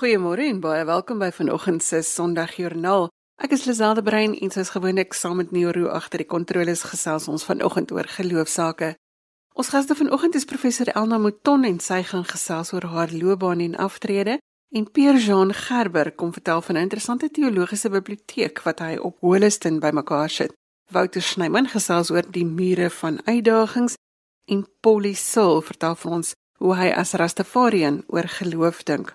Goeiemôre en baie welkom by vanoggend se Sondagjoernaal. Ek is Liselde Brein en soos gewoonlik saam met Neuro agter die kontroles gesels ons vanoggend oor geloofsaake. Ons gaste vanoggend is professor Elna Mouton en sy gaan gesels oor haar loopbaan en aftrede en Pierre Jean Gerber kom vertel van 'n interessante teologiese biblioteek wat hy op Holliston bymekaar sit. Wouter Snyman gesels oor die mure van uitdagings en Polly Sil vertel vir ons hoe hy as Rastafarian oor geloof dink.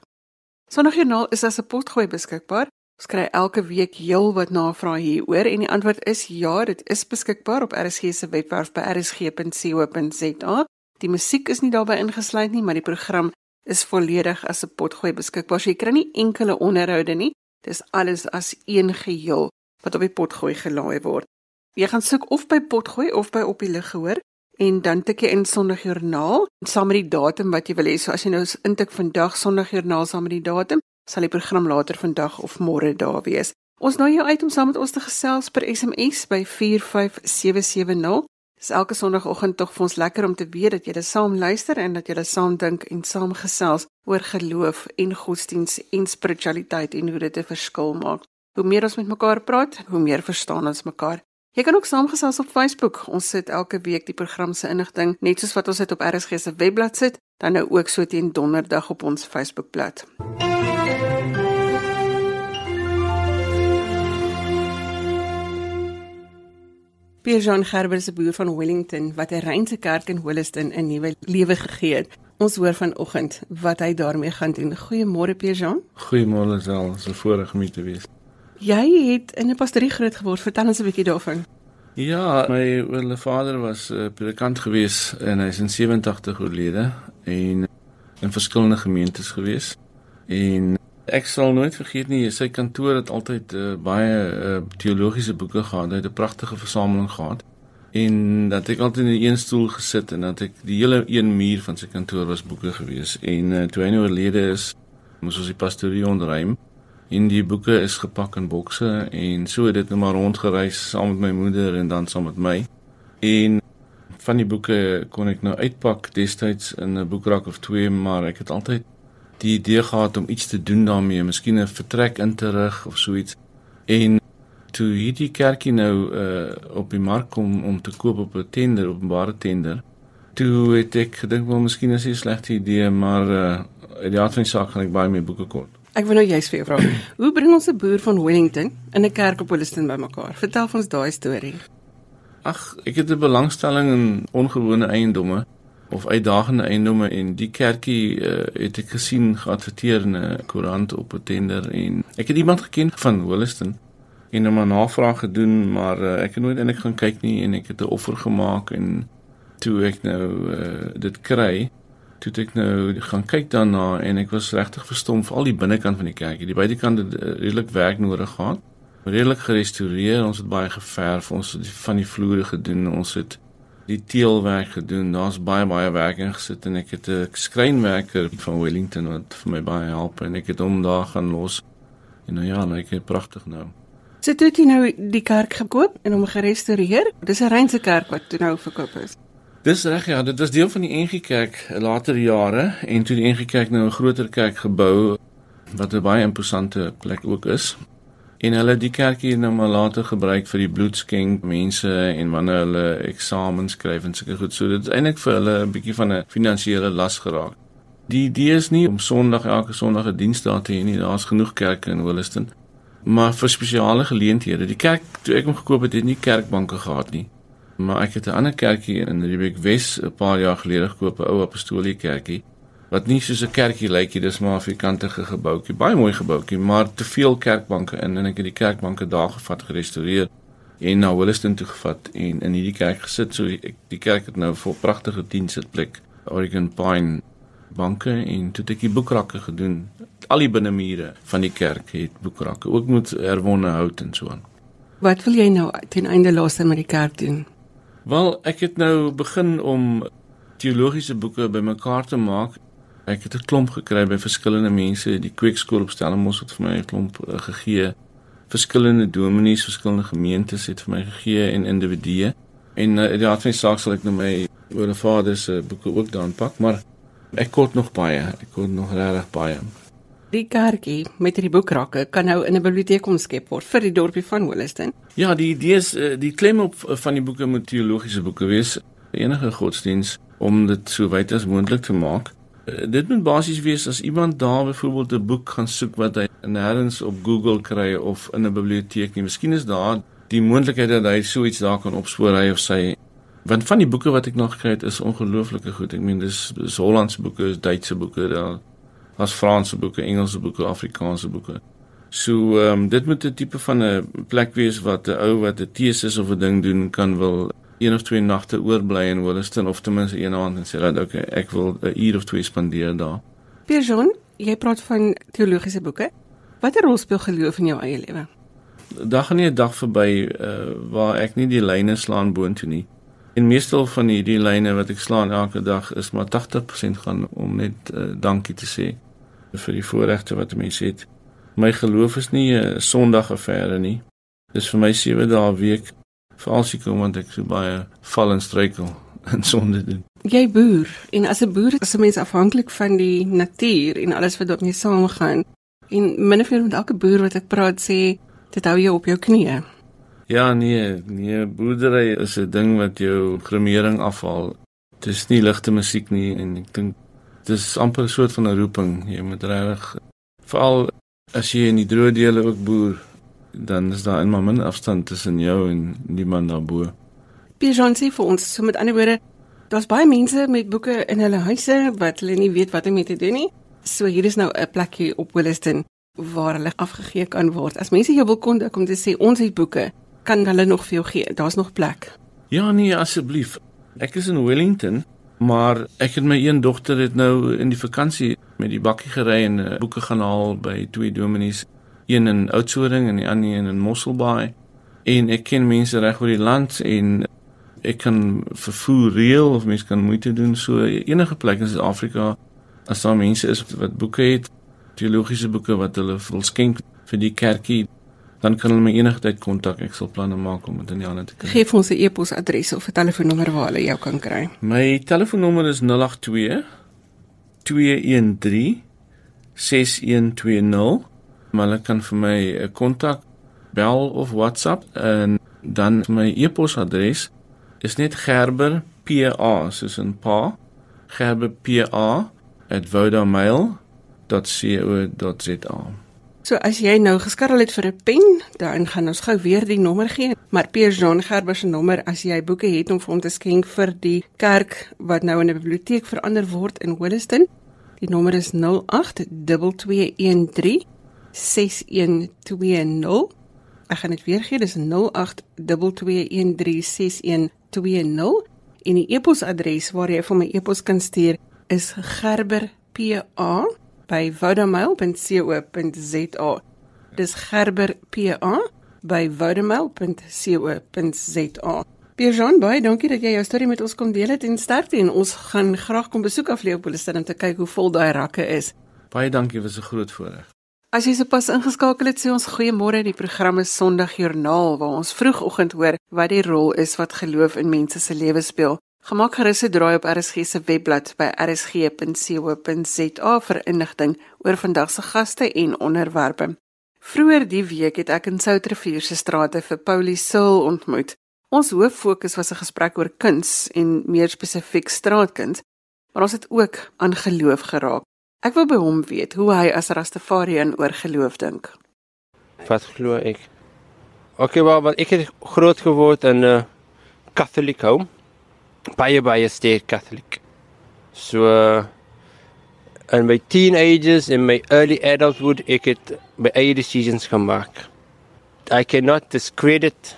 Sondagjoernaal is as 'n potgooi beskikbaar. Ons kry elke week heel wat navrae hieroor en die antwoord is ja, dit is beskikbaar op RSG se webwerf by rsg.co.za. Die musiek is nie daarbey ingesluit nie, maar die program is volledig as 'n potgooi beskikbaar. So jy kry nie enkele onderhoude nie. Dis alles as een geheel wat op die potgooi gelaai word. Jy gaan soek of by potgooi of by op die lig gehoor en dan tik jy in Sondagjoernaal saam met die datum wat jy wil hê. So as jy nou intik vandag Sondagjoernaal saam met die datum, sal die program later vandag of môre daar wees. Ons nooi jou uit om saam met ons te gesels per SMS by 45770. Dis elke Sondagoggend tog vir ons lekker om te weet dat jy dit saam luister en dat jy dit saam dink en saam gesels oor geloof en godsdiens en spiritualiteit en hoe dit 'n verskil maak. Hoe meer ons met mekaar praat, hoe meer verstaan ons mekaar. Jy kan ook saamgesels op Facebook. Ons sit elke week die program se inligting net soos wat ons dit op RSG se webblad sit, dan nou ook so teen donderdag op ons Facebookblad. Pierre Jean Gerber se boer van Wellington wat 'n Reinse kerk in Holliston 'n nuwe lewe gegee het. Ons hoor vanoggend wat hy daarmee gaan doen. Goeiemôre Pierre Jean. Goeiemôre Sel, so voorreg om te wees. Jy het in 'n pastorie groot geword. Vertel ons 'n bietjie daarvan. Ja, my ouer vader was 'n uh, predikant gewees en hy is in 87 oorlede en in verskillende gemeentes gewees. En ek sal nooit vergeet nie, sy kantoor het altyd uh, baie uh, teologiese boeke gehad. Hy het 'n pragtige versameling gehad. En dat ek altyd in een stoel gesit en dat ek die hele een muur van sy kantoor was boeke gewees. En uh, toe hy nou oorlede is, moes ons die pastorie ontruim en die boeke is gepak in bokse en so het dit net nou maar rondgereis saam met my moeder en dan saam met my. En van die boeke kon ek nou uitpak destyds in 'n boekrak of twee, maar ek het altyd die idee gehad om iets te doen daarmee, miskien 'n vertrek in te rig of so iets. En toe hierdie kerkie nou uh op die mark kom om te koop op 'n tender, openbare tender. Toe het ek gedink wel miskien is dit 'n slegte idee, maar uh uit die aard van die saak gaan ek baie meer boeke koop. Ek wil nou juist vir jou vra. Hoe bring ons 'n boer van Wellington in 'n kerk op Holliston bymekaar? Vertel ons daai storie. Ag, ek het 'n belangstelling in ongewone eiendomme of uitdagende eiendomme en die kerkie uh, het ek gesien geadverteer in 'n koerant op 'n tender en ek het iemand geken van Holliston en hom 'n navraag gedoen, maar uh, ek het nooit eintlik gaan kyk nie en ek het 'n offer gemaak en toe ek nou uh, dit kry toe ek nou gaan kyk daarna en ek was regtig verstom vir al die binnekant van die kerkie. Die buitekant het eh, redelik werk nodig gehad. Redelik gerestoreer. Ons het baie geverf, ons het van die vloere gedoen, ons het die teelwerk gedoen. Daar's baie baie werk ingesit en ek het 'n skrynwerker van Wellington wat vir my baie help en ek het hom daar gaan los. En nou ja, lyk dit pragtig nou. So, jy nou die kerk gekoop en hom gerestoreer? Dis 'n Reinse kerk wat toe nou verkoop is. Dis reg ja, dit was deel van die NG Kerk later jare en toe die NG Kerk nou 'n groter kerk gebou wat 'n baie imposante plek ook is. En hulle die kerkie nou maar later gebruik vir die bloedskenk mense en wanneer hulle eksamens skryf en sulke goed. So dit is eintlik vir hulle 'n bietjie van 'n finansiële las geraak. Die idee is nie om Sondag elke Sondag 'n diens daar te hê nie. Daar's genoeg kerke in Holliston. Maar vir spesiale geleenthede. Die kerk toe ek hom gekoop het, het nie kerkbanke gehad nie. Maar ek het 'n ander kerkie in Riebeek Wes 'n paar jaar gelede gekoop, 'n ou apostoliese kerkie wat nie soos 'n kerkie lyk nie, dis maar 'n vierkantige gebouetjie, baie mooi gebouetjie, maar te veel kerkbanke in en ek het die kerkbanke daar gevat gerestoreer en na Williston toe gevat en in hierdie kerk gesit. So ek die kerk het nou 'n pragtige dienssitplek, Oregon Pine banke en toe ek die boekrakke gedoen. Al die binnemure van die kerk het boekrakke, ook met herwonne hout en so aan. Wat wil jy nou ten einde laaste met die kerk doen? Wel, ek het nou begin om teologiese boeke bymekaar te maak. Ek het 'n klomp gekry by verskillende mense, die Kweekskool op Stellenbosch het vir my 'n klomp uh, gegee. Verskillende dominees, verskillende gemeentes het vir my gegee en individue. En uh, die aard van die saak sal ek nou my oor 'n vader se boeke ook daarin pak, maar ek kort nog baie. Ek kort nog regtig baie. Die kaartjie met hierdie boekrakke kan nou in 'n biblioteek omskep word vir die dorpie van Holliston. Ja, die idee is eh, die klem op eh, van die boeke moet teologiese boeke wees, enige godsdiens om dit so wyd as moontlik te maak. Eh, dit moet basies wees as iemand daar byvoorbeeld 'n boek gaan soek wat hy nêrens op Google kry of in 'n biblioteek nie. Miskien is daar die moontlikheid dat hy so iets daar kan opspoor hy of sy want van die boeke wat ek nog gekry het is ongelooflike goed. Ek meen dis, dis Hollandse boeke, is Duitse boeke, daar was Franse boeke, Engelse boeke, Afrikaanse boeke. So ehm um, dit moet 'n tipe van 'n plek wees wat 'n ou wat 'n teses of 'n ding doen kan wil een of twee nagte oorbly in Williston of ten minste een aand en sê dat okay, ek wil 'n uur of twee spandeer daar. Pierre, jy praat van teologiese boeke. Watter rol speel geloof in jou eie lewe? Dag en 'n dag verby uh, waar ek nie die lyne slaan boontoe nie. En meestal van hierdie lyne wat ek slaan elke dag is maar 80% gaan om net uh, dankie te sê vir die voorregte wat 'n mens het. My geloof is nie 'n Sondag affære nie. Dis vir my 7 dae 'n week veral seker omdat ek so baie val en struikel in sonde doen. Jy boer en as 'n boer is 'n mens afhanklik van die natuur en alles wat daarmee saamgaan. En min of meer met elke boer wat ek praat sê, dit hou jou op jou knieë. Ja, nee, nee, boerdery is 'n ding wat jou gremering afhaal. Dit is nie ligte musiek nie en ek dink dit is amper 'n soort van 'n roeping. Jy moet regtig veral as jy in die droë dele ook boer, dan is daar eenmal min afstand tussen jou en die man daarbo. Pierre sê vir ons, so met ander woorde, daar's baie mense met boeke in hulle huise wat hulle nie weet wat om mee te doen nie. So hier is nou 'n plekjie op Williston waar hulle afgegee kan word. As mense jou wil kontak om te sê ons het boeke, kan hulle nog vir jou gee. Daar's nog plek. Ja nee, asseblief. Ek is in Wellington, maar ek en my een dogter het nou in die vakansie met die bakkie gery en uh, boeke gaan haal by twee dominees, een in Oudtshoorn en die ander een in Mosselbaai. En ek ken mense reg oor die land en ek kan vervoer reël of mense kan moeite doen so enige plek in Suid-Afrika as daar mense is wat boeke het, teologiese boeke wat hulle wil skenk vir die kerkie dan kan hulle my enige tyd kontak. Ek sal planne maak om dit in die hande te kry. Geef ons 'n e-posadres of 'n telefoonnommer waar hulle jou kan kry. My telefoonnommer is 082 213 6120. Maar hulle kan vir my 'n kontak bel of WhatsApp en dan my e-posadres is net gerberpa soos 'n pa gerberpa@vodamail.co.za. So as jy nou geskarrel het vir 'n pen, dan gaan ons gou weer die nommer gee. Maar Pierre Jean Gerber se nommer as jy boeke het om vir hom te skenk vir die kerk wat nou in 'n biblioteek verander word in Holliston. Die nommer is 082213 6120. Ek gaan dit weer gee, dis 0822136120 en die e-posadres waar jy vir my e-pos kan stuur is gerberpa by vodamail.co.za. Dis Gerber PA by vodamail.co.za. Pierre-Jean, baie dankie dat jy jou storie met ons kom deel het en sterkte en ons gaan graag kom besoek af Leopoldstad om te kyk hoe vol daai rakke is. Baie dankie, was 'n groot voorreg. As jy sopas ingeskakel het, sê ons goeiemôre. Die program is Sondag Joernaal waar ons vroegoggend hoor wat die rol is wat geloof in mense se lewens speel. Gemaak gerus 'n draai op RSG se webblad by rsg.co.za vir inligting oor vandag se gaste en onderwerpe. Vroeger die week het ek in Soutrivier se strate vir Paulie Sil ontmoet. Ons hoof fokus was 'n gesprek oor kuns en meer spesifiek straatkuns, maar ons het ook aan geloof geraak. Ek wil by hom weet hoe hy as Rastafarian oor geloof dink. Wat glo ek? Okay, wel, maar ek het groot geword in 'n uh, Catholic home baie baie sterk Catholic. So in my teenagers and my early adulthood ek het my eie decisions gemaak. I cannot discredit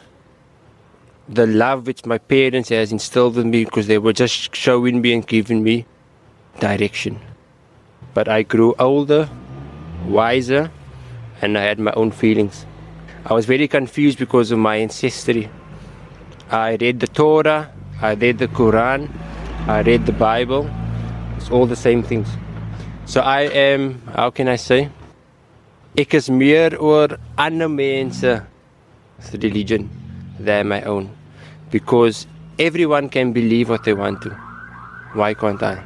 the love which my parents has instilled in me because they were just showing me and giving me direction. But I grew older, wiser, and I had my own feelings. I was very confused because of my ancestry. I read the Torah, I read the Quran, I read the Bible. It's all the same things. So I am, how can I say? Ek is meer oor ander mense se religion than my own because everyone can believe what they want to. Why can't I?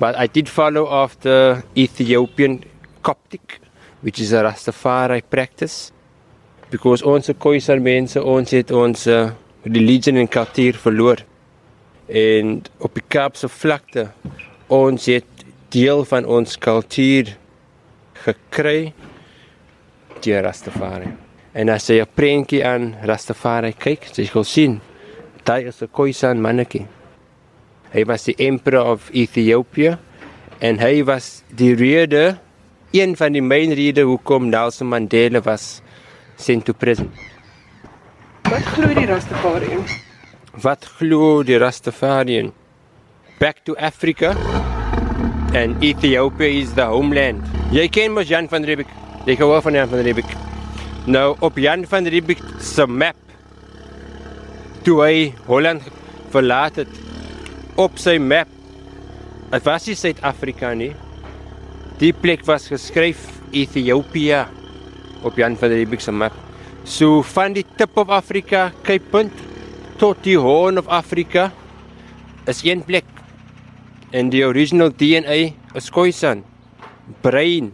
But I did follow after Ethiopian Coptic, which is a Rastafari practice. Because ons Khoisan mense, ons het ons uh, religion en kultuur verloor. En op die Kaapse vlakte, ons het deel van ons kultuur gekry deur Rastafari. En as jy 'n prentjie aan Rastafari kyk, jy sal sien, daai is 'n Khoisan mannetjie. Hy was die emperor of Ethiopië en hy was die rede een van die main redes hoekom Nelson Mandela was sent to prison. Wat glo die Rastafarian? Wat glo die Rastafarian? Back to Africa and Ethiopia is the homeland. Jy ken mos Jan van Riebeeck. Jy hoor van Jan van Riebeeck. Nou op Jan van Riebeeck se map toe hy Holland verlaat het op sy map. Dit was nie Suid-Afrika nie. Die plek was geskryf Ethiopië op Jan van Riebeeck se map. So van die tip of Afrika, Cape Punt tot die Horn of Afrika is een plek. En die original DNA is Khoisan. Brein.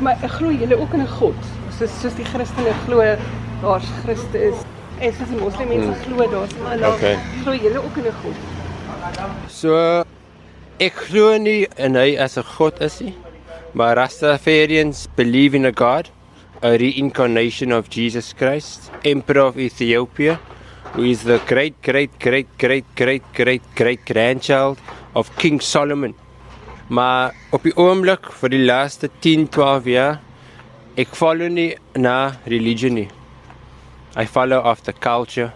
Maar glo julle ook in 'n God. Soos soos die Christene glo daar's Christus. En soos die moslimmense Hmm. glo daar's Allah. Okay. Glo julle ook in 'n God? So ek glo nie in hy as 'n god is nie. Maar Rastafarians believe in a God, a reincarnation of Jesus Christ, Emperor of Ethiopia, who is the great great great great great great great grandchild of King Solomon. Maar op die oomblik vir die laaste 10, 12 jaar ek follow nie na religion nie. I follow after culture,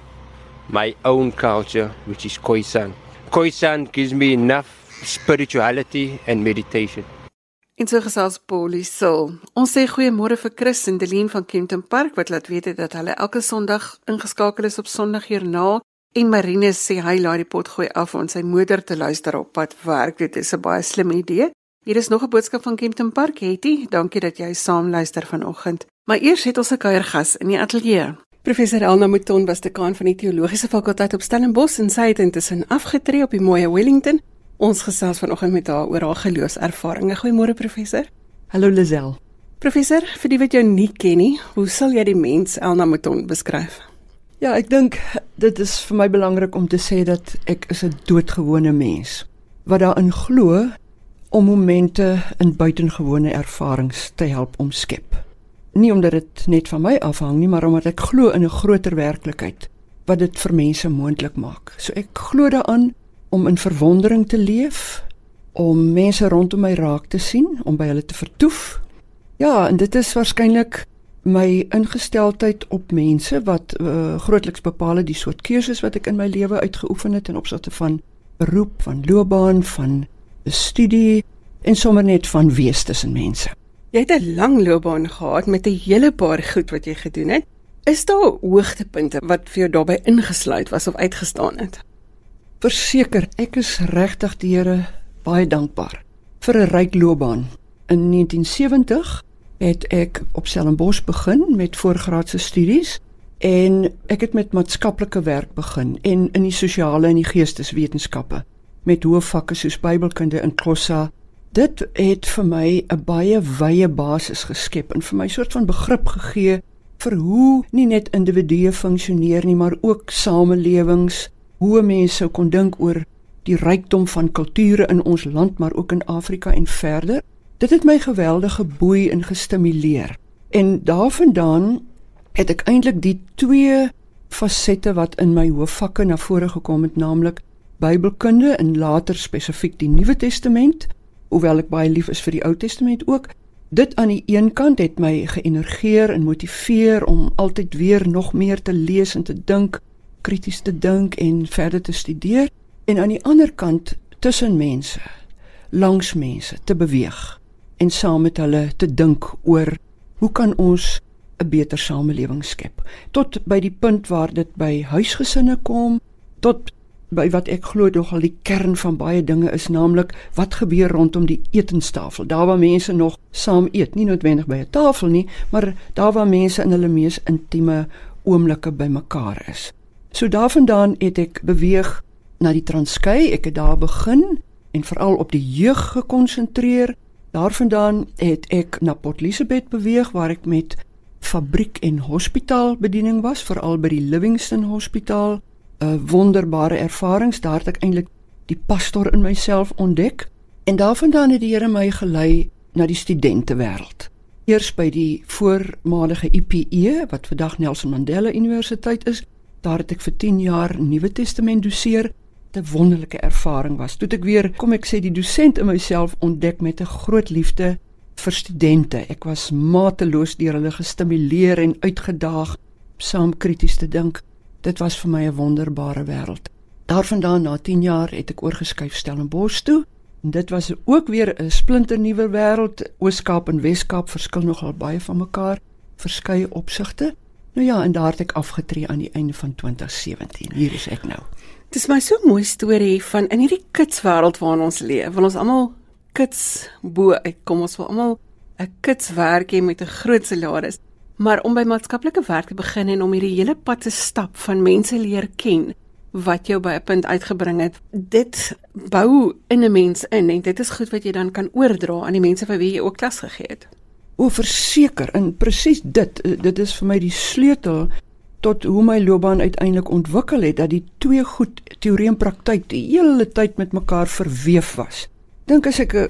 my own culture, which is Khoisan. Khoisan gives me enough spirituality and meditation. En so gesels Paulie Sil. Ons sê goeiemôre vir Chris en Delien van Kempton Park wat laat weet het dat hulle elke Sondag ingeskakel is op Sondagjoernaal en Marinus sê hy laai die pot gooi af om sy moeder te luister op pad werk. Dit is 'n baie slim idee. Hier is nog 'n boodskap van Kempton Park, Hetty. Dankie dat jy saam luister vanoggend. Maar eers het ons 'n kuiergas in die ateljee. Professor Elna Mouton was dekaan van die teologiese fakulteit op Stellenbosch en sy het intussen afgetree op die mooi Wellington. Ons gesels vanoggend met haar oor haar geloofservarings. Goeiemôre professor. Hallo Lisel. Professor, vir die wat jou nie ken nie, hoe sal jy die mens Elna Mouton beskryf? Ja, ek dink dit is vir my belangrik om te sê dat ek is 'n doodgewone mens wat daarin glo om momente in buitengewone ervarings te help omskep. Nie omdat dit net van my afhang nie, maar omdat ek glo in 'n groter werklikheid wat dit vir mense moontlik maak. So ek glo daaraan om in verwondering te leef, om mense rondom my raak te sien, om by hulle te vertoef. Ja, en dit is waarskynlik my ingesteldheid op mense wat uh, grootliks bepaal het die soort keuses wat ek in my lewe uitgeoefen het in opsigte van beroep, van loopbaan, van studie en sommer net van wees tussen mense. Jy het 'n lang loopbaan gehad met 'n hele paar goed wat jy gedoen het. Is daar hoogtepunte wat vir jou daarbey ingesluit was of uitgestaan het? Verseker, ek is regtig die Here baie dankbaar vir 'n ryk loopbaan. In 1970 het ek op Stellenbosch begin met voorgraadse studies en ek het met maatskaplike werk begin en in die sosiale en die geesteswetenskappe met hoë vakke soos Bybelkunde en Xhosa. Dit het vir my 'n baie wye basis geskep en vir my 'n soort van begrip gegee vir hoe nie net individue funksioneer nie, maar ook samelewings, hoe mense kon dink oor die rykdom van kulture in ons land, maar ook in Afrika en verder. Dit het my geweldig geboei en gestimuleer. En daarvandaan het ek eintlik die twee fasette wat in my hoofvakke na vore gekom het, naamlik Bybelkunde en later spesifiek die Nuwe Testament, hoewel ek baie lief is vir die Ou Testament ook. Dit aan die een kant het my geënergeer en motiveer om altyd weer nog meer te lees en te dink, krities te dink en verder te studeer en aan die ander kant tussen mense, langs mense te beweeg en saam met hulle te dink oor hoe kan ons 'n beter samelewing skep. Tot by die punt waar dit by huisgesinne kom tot by wat ek glo nogal die kern van baie dinge is naamlik wat gebeur rondom die etenstafel. Daar waar mense nog saam eet nie noodwendig by 'n tafel nie maar daar waar mense in hulle mees intieme oomblikke bymekaar is so daarvandaan het ek beweeg na die Transkei ek het daar begin en veral op die jeug gekonsentreer Daarvandaan het ek na Port Elizabeth beweeg waar ek met fabriek en hospitaal bediening was, veral by die Livingston Hospitaal. 'n Wonderbare ervarings, daar het ek eintlik die pastor in myself ontdek en daarvandaan het die Here my gelei na die studentewêreld. Eers by die voormalige IPE wat vandag Nelson Mandela Universiteit is, daar het ek vir 10 jaar Nuwe Testament doseer. 'n Wonderlike ervaring was. Toe ek weer, kom ek sê, die dosent in myself ontdek met 'n groot liefde vir studente. Ek was mateloos deur hulle gestimuleer en uitgedaag saam krities te dink. Dit was vir my 'n wonderbare wêreld. Daarvandaan na 10 jaar het ek oorgeskuif Stellenbosch toe. En dit was ook weer 'n splinternuwe wêreld. Oos-Kaap en Wes-Kaap verskil nogal baie van mekaar, verskeie opsigte. Nou ja, en daar het ek afgetree aan die einde van 2017. Hier is ek nou. Dis my so mooi storie van in hierdie kitswêreld waarin ons leef. Want ons almal kits bo uitkom. Ons wil almal 'n kitswerk hê met 'n groot salaris. Maar om by maatskaplike werk te begin en om hierdie hele pad te stap van mense leer ken wat jou by 'n punt uitgebring het. Dit bou in 'n mens in en dit is goed wat jy dan kan oordra aan die mense vir wie jy ook klas gegee het. O, verseker, en presies dit, eh, dit is vir my die sleutel tot hoe my loopbaan uiteindelik ontwikkel het dat die twee goed teorie en praktyk die hele tyd met mekaar verweef was. Dink as ek uh,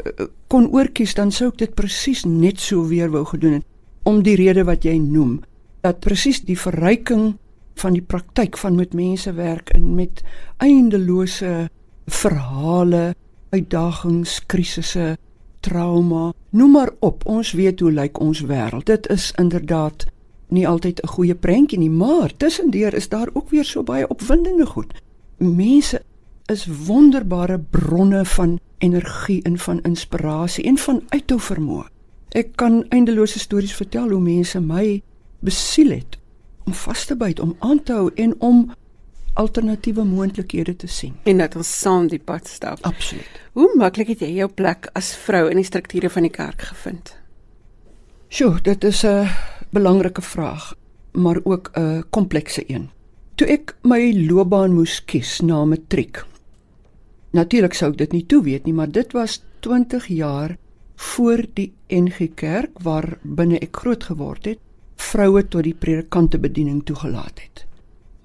kon oorkies dan sou ek dit presies net so weer wou gedoen het om die rede wat jy noem dat presies die verryking van die praktyk van met mense werk en met eindelose verhale, uitdagings, krisisse, trauma, noem maar op. Ons weet hoe lyk ons wêreld. Dit is inderdaad nie altyd 'n goeie prentjie nie, maar tussendeur is daar ook weer so baie opwindende goed. Mense is wonderbare bronne van energie en van inspirasie en van uithou vermoë. Ek kan eindelose stories vertel hoe mense my besiel het om vas te byt, om aan te hou en om alternatiewe moontlikhede te sien. En dat ons saam die pad stap. Absoluut. Hoe maklik het jy jou plek as vrou in die strukture van die kerk gevind? Sjoe, dit is 'n belangrike vraag, maar ook 'n komplekse een. Toe ek my loopbaan moes kies na matriek. Natuurlik sou ek dit nie toe weet nie, maar dit was 20 jaar voor die NG Kerk waar binne ek groot geword het vroue tot die predikante bediening toegelaat het.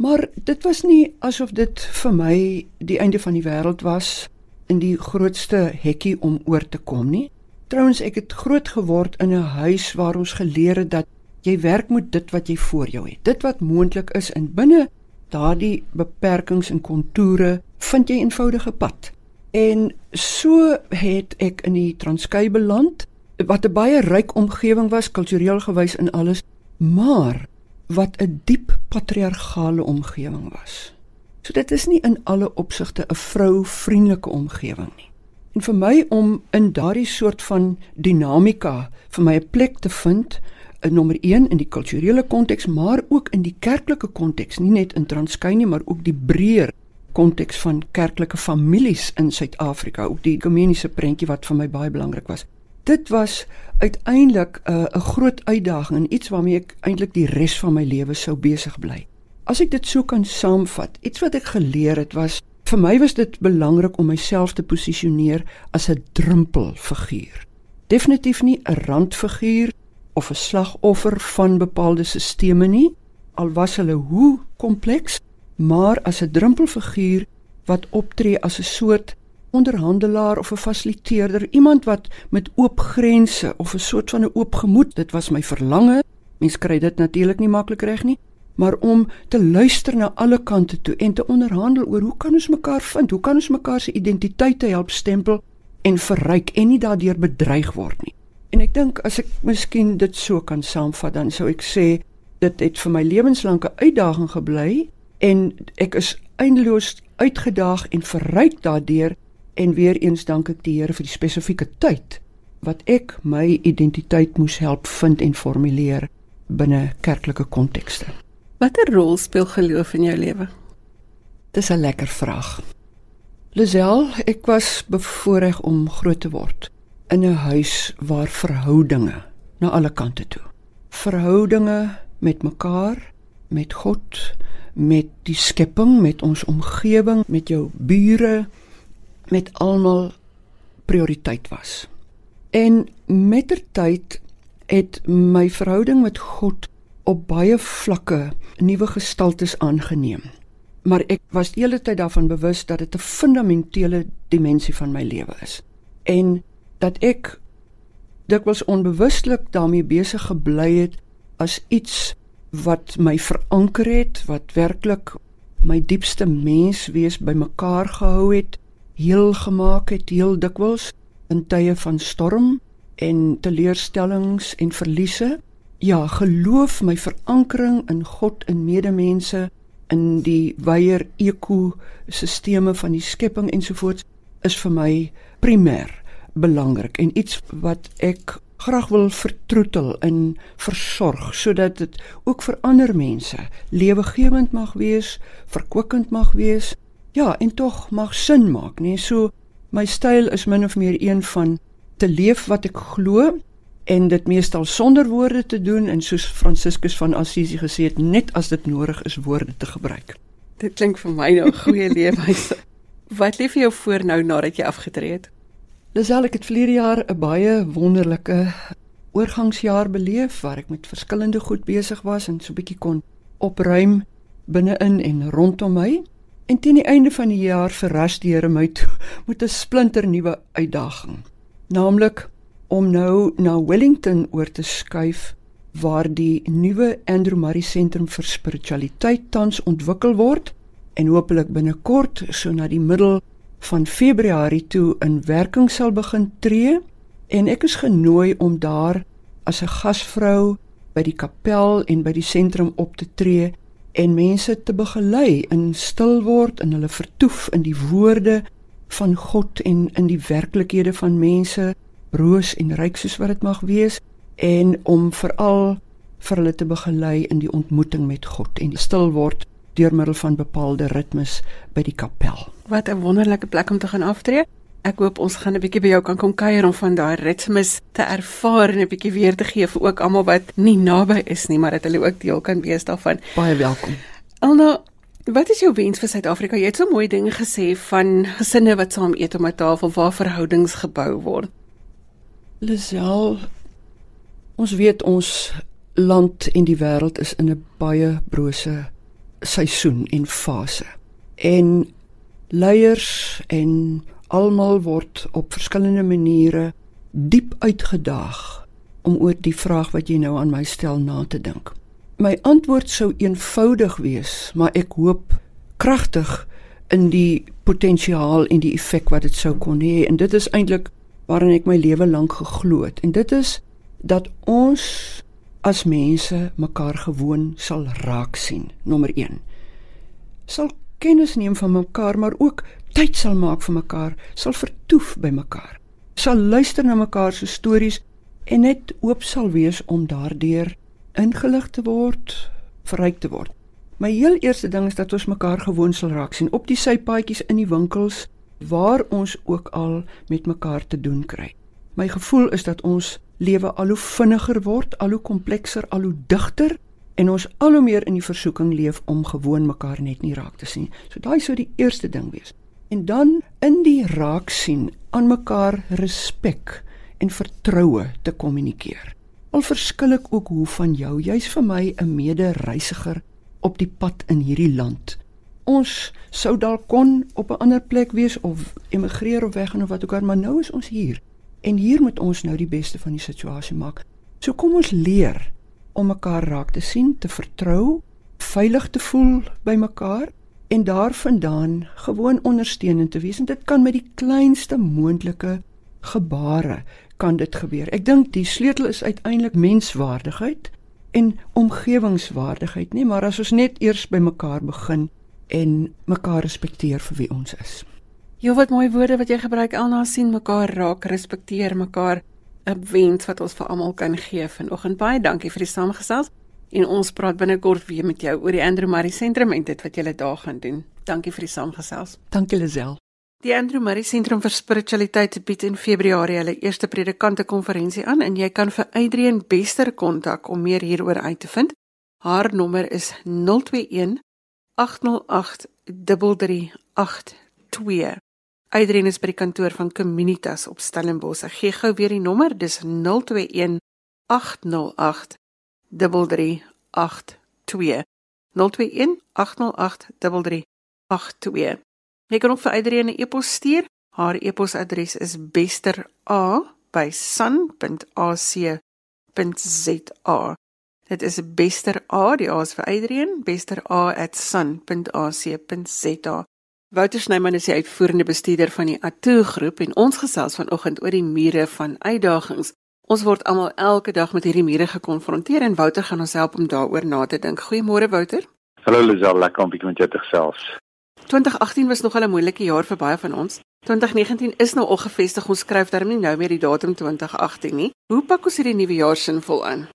Maar dit was nie asof dit vir my die einde van die wêreld was in die grootste hekkie om oor te kom nie. Trouwens ek het groot geword in 'n huis waar ons geleer het dat jy werk met dit wat jy voor jou het. Dit wat moontlik is en binne daardie beperkings en kontoure vind jy eenvoudige pad. En so het ek in die Transkei beland wat 'n baie ryk omgewing was kultureel gewys in alles maar wat 'n diep patriargale omgewing was. So dit is nie in alle opsigte 'n vrou-vriendelike omgewing nie. En vir my om in daardie soort van dinamika vir my 'n plek te vind, 'n nommer 1 in die kulturele konteks, maar ook in die kerklike konteks, nie net in Transkei nie, maar ook die breër konteks van kerklike families in Suid-Afrika, ook die ekumeniese prentjie wat vir my baie belangrik was dit was uiteindelik 'n uh, groot uitdaging en iets waarmee ek eintlik die res van my lewe sou besig bly. As ek dit so kan saamvat, iets wat ek geleer het was vir my was dit belangrik om myself te posisioneer as 'n drempelfiguur. Definitief nie 'n randfiguur of 'n slagoffer van bepaalde sisteme nie, al was hulle hoe kompleks, maar as 'n drempelfiguur wat optree as 'n soort onderhandelaar of 'n fasiliteerder, iemand wat met oop grense of 'n soort van 'n oop gemoed, dit was my verlange. Mens kry dit natuurlik nie maklik reg nie, maar om te luister na alle kante toe en te onderhandel oor hoe kan ons mekaar vind? Hoe kan ons mekaar se identiteite help stempel en verryk en nie daardeur bedreig word nie. En ek dink as ek miskien dit so kan saamvat, dan sou ek sê dit het vir my lewenslange uitdaging gebly en ek is eindeloos uitgedaag en verryk daardeur En weer eens dank ek die Here vir die spesifieke tyd wat ek my identiteit moes help vind en formuleer binne kerklike kontekste. Watter rol speel geloof in jou lewe? Dis 'n lekker vraag. Lisel, ek was bevoorreg om groot te word in 'n huis waar verhoudinge na alle kante toe. Verhoudinge met mekaar, met God, met die skepping, met ons omgewing, met jou bure, met almal prioriteit was. En mettertyd het my verhouding met God op baie vlakke nuwe gestaltes aangeneem. Maar ek was hele tyd daarvan bewus dat dit 'n fundamentele dimensie van my lewe is. En dat ek dikwels onbewustelik daarmee besig gebly het as iets wat my veranker het, wat werklik my diepste menswees bymekaar gehou het, heel gemaak het, heel dikwels in tye van storm en teleurstellings en verliese. Ja, geloof my verankering in God en medemense in die wyeer ekosisteme van die skepping ensovoorts is vir my primêr belangrik en iets wat ek graag wil vertroetel en versorg sodat dit ook vir ander mense lewegewend mag wees, verkwikkend mag wees. Ja, en tog mag sin maak, nee, so my styl is min of meer een van te leef wat ek glo en dit meestal sonder woorde te doen en soos Franciscus van Assisi gesê het net as dit nodig is woorde te gebruik. Dit klink vir my nou 'n goeie leefwyse. Wat lê vir jou voor nou nadat jy afgetree het? Lisel ek het verlede jaar 'n baie wonderlike oorgangsjaar beleef waar ek met verskillende goed besig was en so 'n bietjie kon opruim binne-in en rondom my. En teen die einde van die jaar verras die Here my toe met 'n splinter nuwe uitdaging. Naamlik om nou na Wellington oor te skuif waar die nuwe Andrew Murray sentrum vir spiritualiteit tans ontwikkel word en hopelik binnekort so na die middel van Februarie toe in werking sal begin tree en ek is genooi om daar as 'n gasvrou by die kapel en by die sentrum op te tree en mense te begelei in stil word en hulle vertoef in die woorde van God en in die werklikhede van mense broos en ryk soos wat dit mag wees en om veral vir hulle te begelei in die ontmoeting met God en stil word deur middel van bepaalde ritmes by die kapel. Wat 'n wonderlike plek om te gaan aftree. Ek hoop ons gaan 'n bietjie by jou kan kom kuier om van daai ritmes te ervaar en 'n bietjie weer te gee vir ook almal wat nie naby is nie, maar dat hulle ook deel kan wees daarvan. Baie welkom. Elna, wat is jou wens vir Suid-Afrika? Jy het so mooi dinge gesê van gesinne wat saam eet om 'n tafel waar verhoudings gebou word. Lisel, ons weet ons land en die wêreld is in 'n baie brose seisoen en fase. En leiers en almal word op verskillende maniere diep uitgedaag om oor die vraag wat jy nou aan my stel na te dink. My antwoord sou eenvoudig wees, maar ek hoop kragtig in die potensiaal en die effek wat dit sou kon hê. En dit is eintlik waarin ek my lewe lank geglo het. En dit is dat ons as mense mekaar gewoon sal raak sien. Nommer 1 sal kennis neem van mekaar maar ook tyd sal maak vir mekaar sal vertoef by mekaar sal luister na mekaar se stories en net oop sal wees om daardeur ingelig te word verryk te word my heel eerste ding is dat ons mekaar gewoon sal raak sien op die sypaadjies in die winkels waar ons ook al met mekaar te doen kry. My gevoel is dat ons lewe al hoe vinniger word, al hoe komplekser, al hoe digter en ons al hoe meer in die versoeking leef om gewoon mekaar net nie raak te sien. So daai sou die eerste ding wees. En dan in die raak sien aan mekaar respek en vertroue te kommunikeer. Al verskil ek ook hoe van jou, jy's vir my 'n mede-reisiger op die pad in hierdie land ons sou dalk kon op 'n ander plek wees of emigreer of weggaan of wat ook al, maar nou is ons hier. En hier moet ons nou die beste van die situasie maak. So kom ons leer om mekaar raak te sien, te vertrou, veilig te voel by mekaar en daarvandaan gewoon ondersteunend te wees. En dit kan met die kleinste moontlike gebare kan dit gebeur. Ek dink die sleutel is uiteindelik menswaardigheid en omgewingswaardigheid, nê, maar as ons net eers by mekaar begin en mekaar respekteer vir wie ons is. Ja, wat mooi woorde wat jy gebruik Elna sien mekaar raak, respekteer mekaar 'n wens wat ons vir almal kan gee vanoggend. Baie dankie vir die saamgesels en ons praat binnekort weer met jou oor die Andrew Murray sentrum en dit wat jy daar gaan doen. Dankie vir die saamgesels. Dankie Lisel. Die Andrew Murray Sentrum vir Spiritualiteit bied in Februarie hulle eerste predikante konferensie aan en jy kan vir Adrian Bester kontak om meer hieroor uit te vind. Haar nommer is 021 808 3382. Adrian is by die kantoor van Communitas op Stellenbosch. Ek gee gou weer die nommer, dis 021 808 3382. 021 808 3382. Jy kan ook vir Adrian 'n e-pos stuur. Haar e-posadres is bester@sun.ac.za. Dit is bester A, die A is vir Adrian, bester A@sun.ac.za. Wouter Snyman is die uitvoerende bestuurder van die Atu groep en ons gesels vanoggend oor die mure van uitdagings. Ons word almal elke dag met hierdie mure gekonfronteer en Wouter gaan ons help om daaroor na te dink. Goeiemôre Wouter. Hallo Lisel, lekker om bietjie met jou te gesels. 2018 was nog 'n moeilike jaar vir baie van ons. 2019 is nou al gevestig. Ons skryf darm nie nou meer die datum 2018 nie. Hoe pak ons hierdie nuwe jaar sinvol aan?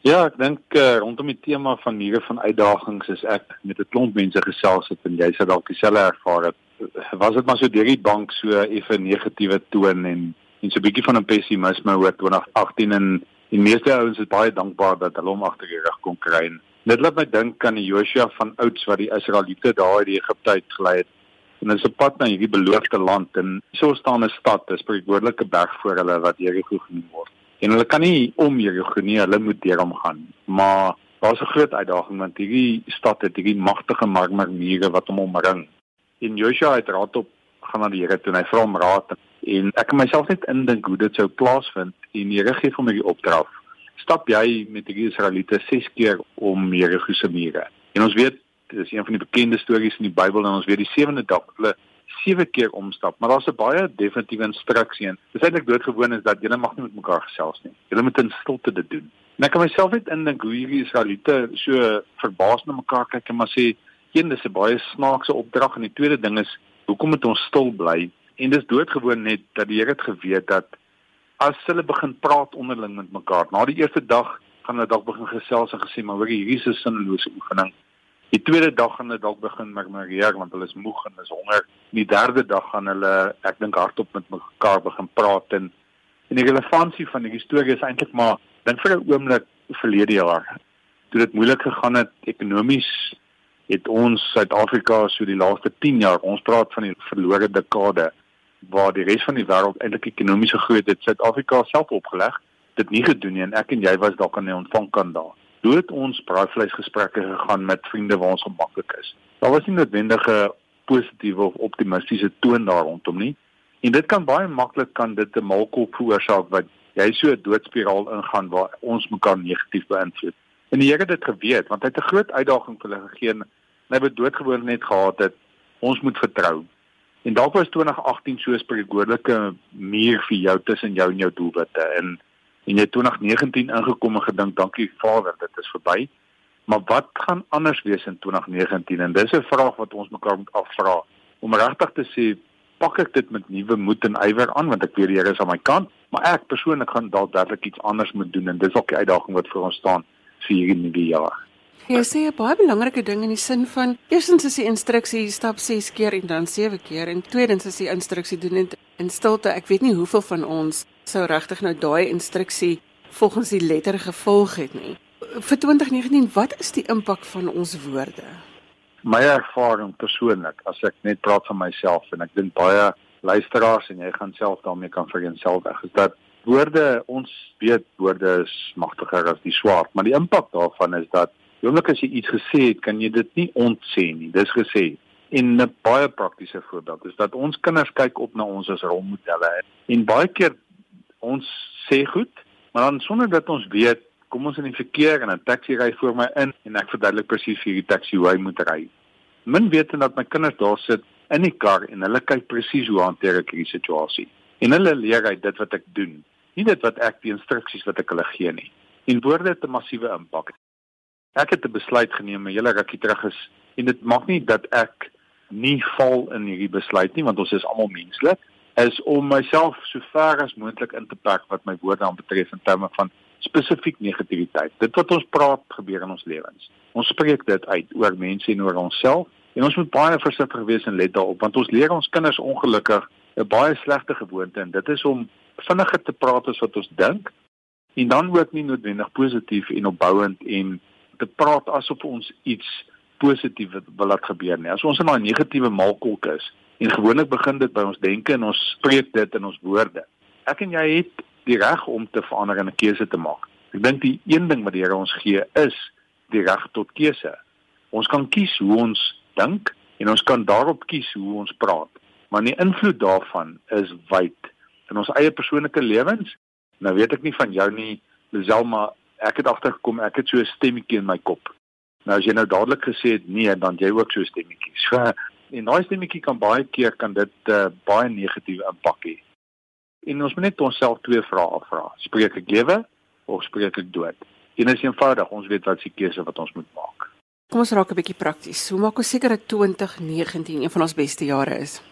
Ja, ek dink uh, rondom die tema van nuwe van uitdagings is ek met 'n klomp mense gesels het en jy sê dalk dieselfde ervaar het. Was dit maar so deur die bank so effe negatiewe toon en en so 'n bietjie van 'n pessimisme oor 2018 en die meeste ouens is baie dankbaar dat hulle hom agter die rug kon kry. Dit laat my dink aan die Joshua van ouds wat die Israeliete daar uit die Egipte uit gelei het. En hulle op pad na hierdie beloofde land en so staan 'n stad, 'n spreekwoordelike berg voor hulle wat Jerigo genoem word. En hulle kan nie om Jerigo nie, hulle moet deur hom gaan. Maar daar's 'n groot uitdaging want hierdie stad het hierdie magtige marmermure wat hom omring. En Joshua het raad op gaan na die Here toe en hy vra om raad en ek kan myself net indink hoe dit sou plaasvind en die Here gee hom hierdie opdrag stap jy met die Israeliete 6 keer om Jerigo se mure. En ons weet dis een van die bekende stories in die Bybel en ons weet die sewende dag hulle sewe keer omstap, maar daar's 'n baie definitiewe instruksie en dis eintlik doodgewoon is dat julle mag nie met mekaar gesels nie. Julle moet in stilte dit doen. En ek kan myself net indink hoe hierdie Israeliete so verbaas na mekaar kyk en maar sê, een dis 'n baie snaakse opdrag en die tweede ding is, hoekom moet ons stil bly? En dis doodgewoon net dat die Here het geweet dat as hulle begin praat onderling met mekaar. Na die eerste dag gaan hulle dalk begin gesels en gesê maar hoor hierdie is 'n sinnelose oefening. Die tweede dag gaan hulle dalk begin murmureer want hulle is moeg en is honger. Die derde dag gaan hulle ek dink hardop met mekaar begin praat en en die relevantie van die storie is eintlik maar dink vir 'n oomblik verlede jaar. Toe dit moeilik gegaan het ekonomies het ons Suid-Afrika so die laaste 10 jaar, ons praat van die verlore dekade waar die res van die wêreld eintlik ekonomiese groei het Suid-Afrika self opgeleg dit nie gedoen nie en ek en jy was dalk aan die ontvangkant daar. Hoe het ons braaivleisgesprekke gegaan met vriende waar ons gemaklik is? Daar was nie noodwendige positiewe of optimistiese toon daar rondom nie. En dit kan baie maklik kan dit 'n malkop veroorsaak wat jy so 'n doodspiraal ingaan waar ons mekaar negatief beïnvloed. En die Here het dit geweet want hy het 'n groot uitdaging vir hulle gegee en hy het doodgewoon net gehad dat ons moet vertrou. En dalk was 2018 so 'n spreekwoordelike muur vir jou tussen jou en jou doelwitte en en jy 2019 ingekom en gedink dankie Vader dit is verby. Maar wat gaan anders wees in 2019 en dis 'n vraag wat ons mekaar moet afvra om regtig te sê pak ek dit met nuwe moed en ywer aan want ek weet die Here is aan my kant, maar ek persoonlik gaan dalk werklik iets anders moet doen en dis ook die uitdaging wat vir ons staan vir hierdie nuwe jaar. Jy sê 'n baie belangrike ding in die sin van eerstens is die instruksie stap 6 keer en dan 7 keer en tweedens is die instruksie doen dit in stilte. Ek weet nie hoeveel van ons sou regtig nou daai instruksie volgens die letter gevolg het nie. Vir 2019, wat is die impak van ons woorde? My ervaring persoonlik, as ek net praat van myself en ek dink baie luisteraars en jy gaan self daarmee kan vereenselwig, is dat woorde ons weet woorde is magtiger as die swaard, maar die impak daarvan is dat Oomblik as jy iets gesê het, kan jy dit nie ontsê nie. Dis gesê. En 'n baie praktiese voorbeeld is dat ons kinders kyk op na ons as rolmodelle. En baie keer ons sê goed, maar dan sonder dat ons weet, kom ons in die verkeer en 'n taxi ry voor my in en ek verduidelik presies vir die taxi hoe hy moet ry. Min weet en dat my kinders daar sit in die kar en hulle kyk presies hoe hanteer ek hierdie situasie. En hulle leer uit dit wat ek doen, nie dit wat ek die instruksies wat ek hulle gee nie. En woorde het 'n massiewe impak ek het 'n besluit geneem 'n hele rukkie terug is en dit maak nie dat ek nie val in hierdie besluit nie want ons is almal menslik is om myself so ver as moontlik in te perk wat my woorde aan betref in terme van spesifiek negativiteit. Dit wat ons praat gebeur in ons lewens. Ons spreek dit uit oor mense en oor onsself en ons moet baie versigtig wees en let daarop want ons leer ons kinders ongelukkig 'n baie slegte gewoonte en dit is om vinniger te praat as wat ons dink en dan ook nie noodwendig positief en opbouend en te praat asof ons iets positief wil laat gebeur nie. As ons in 'n negatiewe maalkolk is, En gewoonlik begin dit by ons denke en ons spreek dit in ons woorde. Ek en jy het die reg om te verander en 'n keuse te maak. Ek dink die een ding wat die Here ons gee is die reg tot keuse. Ons kan kies hoe ons dink en ons kan daarop kies hoe ons praat. Maar die invloed daarvan is wyd in ons eie persoonlike lewens. Nou weet ek nie van jou nie, Selma, ek het agtergekom ek het so 'n stemmetjie in my kop. Nou as jy nou dadelik gesê het nee, dan jy ook so 'n stemmetjie. So en daai stemmetjie kan baie keer kan dit uh, baie negatiewe impak hê. En ons moet net onsself twee vrae afvra. Spreek ek lewe of spreek ek dood? En is eenvoudig, ons weet wat se keuse wat ons moet maak. Kom ons raak 'n bietjie prakties. Hoe maak ons seker dat 2019 een van ons beste jare is?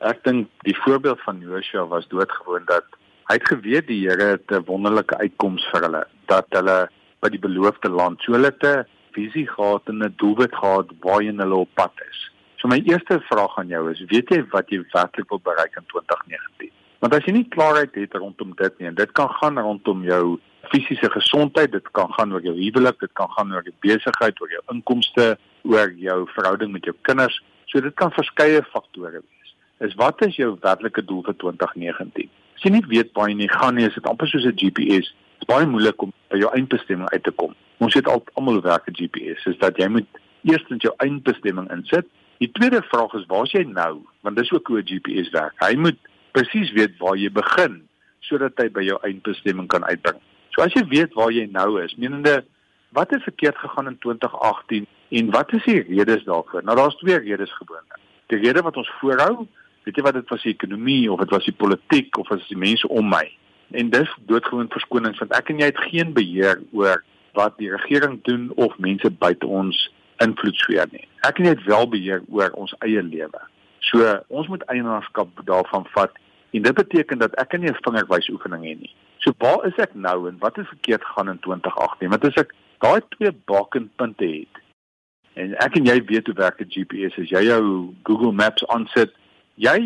Ek dink die voorbeeld van Joshua was doodgewoon dat hy het geweet die Here het 'n wonderlike uitkoms vir hulle, dat hulle by die beloofde land, so hulle het 'n visie gehad en 'n doelwit gehad waarheen hulle op pad is. So my eerste vraag aan jou is, weet jy wat jy werklik wil bereik in 2019? Want as jy nie klaarheid het rondom dit nie, en dit kan gaan rondom jou fisiese gesondheid, dit kan gaan oor jou huwelik, dit kan gaan oor jou besigheid, oor jou inkomste, oor jou verhouding met jou kinders. So dit kan verskeie faktore wees. Is wat is jou werklike doel vir 2019? As jy nie weet waar jy gaan nie, is dit amper soos 'n GPS. Dit is baie moeilik om by jou eindbestemming uit te kom. Ons het al almal werk met GPS, is dat jy moet eers net jou eindbestemming insit. Die tweede vraag is waar is jy nou? Want dis ook hoe 'n GPS werk. Hy moet presies weet waar jy begin sodat hy by jou eindbestemming kan uitbring. So as jy weet waar jy nou is, menende wat het verkeerd gegaan in 2018 en wat is die redes daarvoor? Nou daar's twee redes gewoonlik. Die rede wat ons voorhou, weet jy wat dit was die ekonomie of dit was die politiek of was die mense om my? En dis doodgewoon verskonings want ek en jy het geen beheer oor wat die regering doen of mense buite ons invloedsfeer nie. Ek en jy het wel beheer oor ons eie lewe. So ons moet eienaarskap daarvan vat en dit beteken dat ek nie 'n vingerwys oefening het nie. So waar is ek nou en wat het verkeerd gaan in 2018? Want as ek daai twee bakenpunte het en ek en jy weet hoe werk 'n GPS as jy jou Google Maps aansit, jy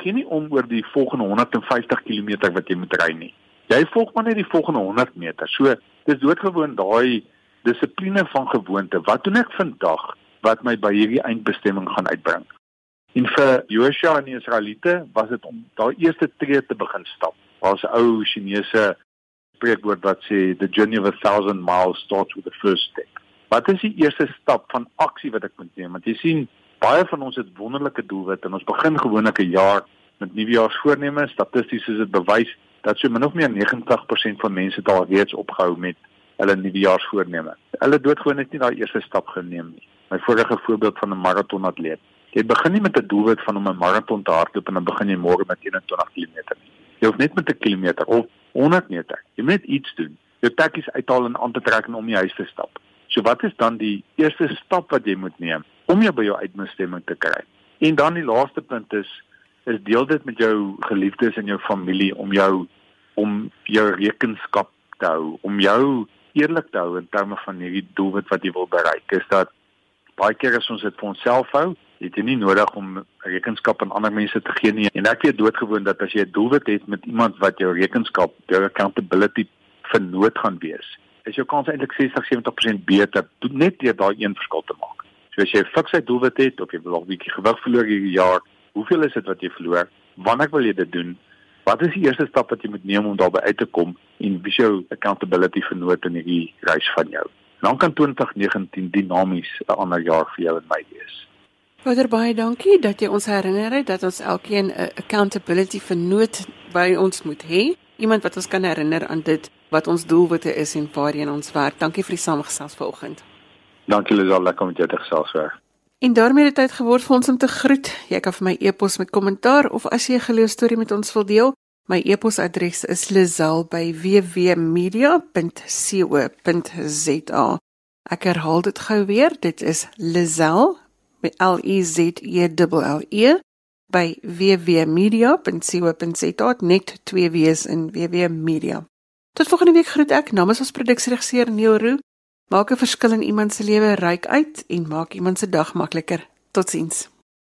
gee nie om oor die volgende 150 km wat jy moet ry nie. Jy volg maar net die volgende 100 meter. So dis doodgewoon daai dissipline van gewoonte. Wat doen ek vandag wat my by hierdie eindbestemming gaan uitbring? En vir Joshua en die Israeliete was dit om daai eerste tree te begin stap. Daar's 'n ou Chinese spreekwoord wat sê the journey of a thousand miles starts with the first step. Wat is die eerste stap van aksie wat ek moet neem? Want jy sien, baie van ons het wonderlike doelwitte en ons begin gewoonlik 'n jaar met nuwejaarsvoorneme. Statisties is dit bewys dat so min of meer 90% van mense daar reeds opgehou met hulle nuwejaarsvoorneme. Hulle doodgewoon het nie daai eerste stap geneem nie. My vorige voorbeeld van 'n maratonatleet. Jy begin nie met 'n doelwit van om 'n maraton te hardloop en dan begin jy môre met 21 km nie. Jy hoef net met 'n kilometer of 100 meter. Jy moet iets doen. Jou tekkies uithaal en aan te trek en om die huis te stap. So wat is dan die eerste stap wat jy moet neem om jou by jou uitbestemming te kry? En dan die laaste punt is is deel dit met jou geliefdes en jou familie om jou om jou rekenskap te hou, om jou eerlik te hou in terme van hierdie doelwit wat jy wil bereik. Is dat baie keer as ons dit vir onsself hou, het jy nie nodig om rekenskap aan ander mense te gee nie. En ek weet doodgewoon dat as jy 'n doelwit het met iemand wat jou rekenskap, jou accountability vernoot gaan wees, is jou kans eintlik 60-70% beter net deur daai een verskil te maak. So as jy 'n fikse doelwit het of jy wil 'n bietjie gewig verloor hierdie jaar, hoeveel is dit wat jy verloor? Wanneer wil jy dit doen? Wat is die eerste stap wat jy moet neem om daarby uit te kom en jou accountability vernoot in hierdie reis van jou? Dan kan 2019 dinamies 'n ander jaar vir jou en my wees. Vader baie dankie dat jy ons herinner het dat ons elkeen 'n accountability vernoot by ons moet hê. Iemand wat ons kan herinner aan dit wat ons doelwitte is en waarheen ons werk. Dankie vir die samegesels vanoggend. Dankie Lisel, lekker om jou te gesels weer. En daarmee het dit geword vir ons om te groet. Jy kan vir my e-pos met kommentaar of as jy 'n geloostorie met ons wil deel, my e-posadres is lizel@wwmedia.co.za. Ek herhaal dit gou weer. Dit is lizel met L E Z E L E by wwmedia.co.za net twee W's in wwmedia. Tot volgende week groet ek namens ons produksieregisseur Neil Roo. Maak 'n verskil in iemand se lewe ryk uit en maak iemand se dag makliker. Totsiens.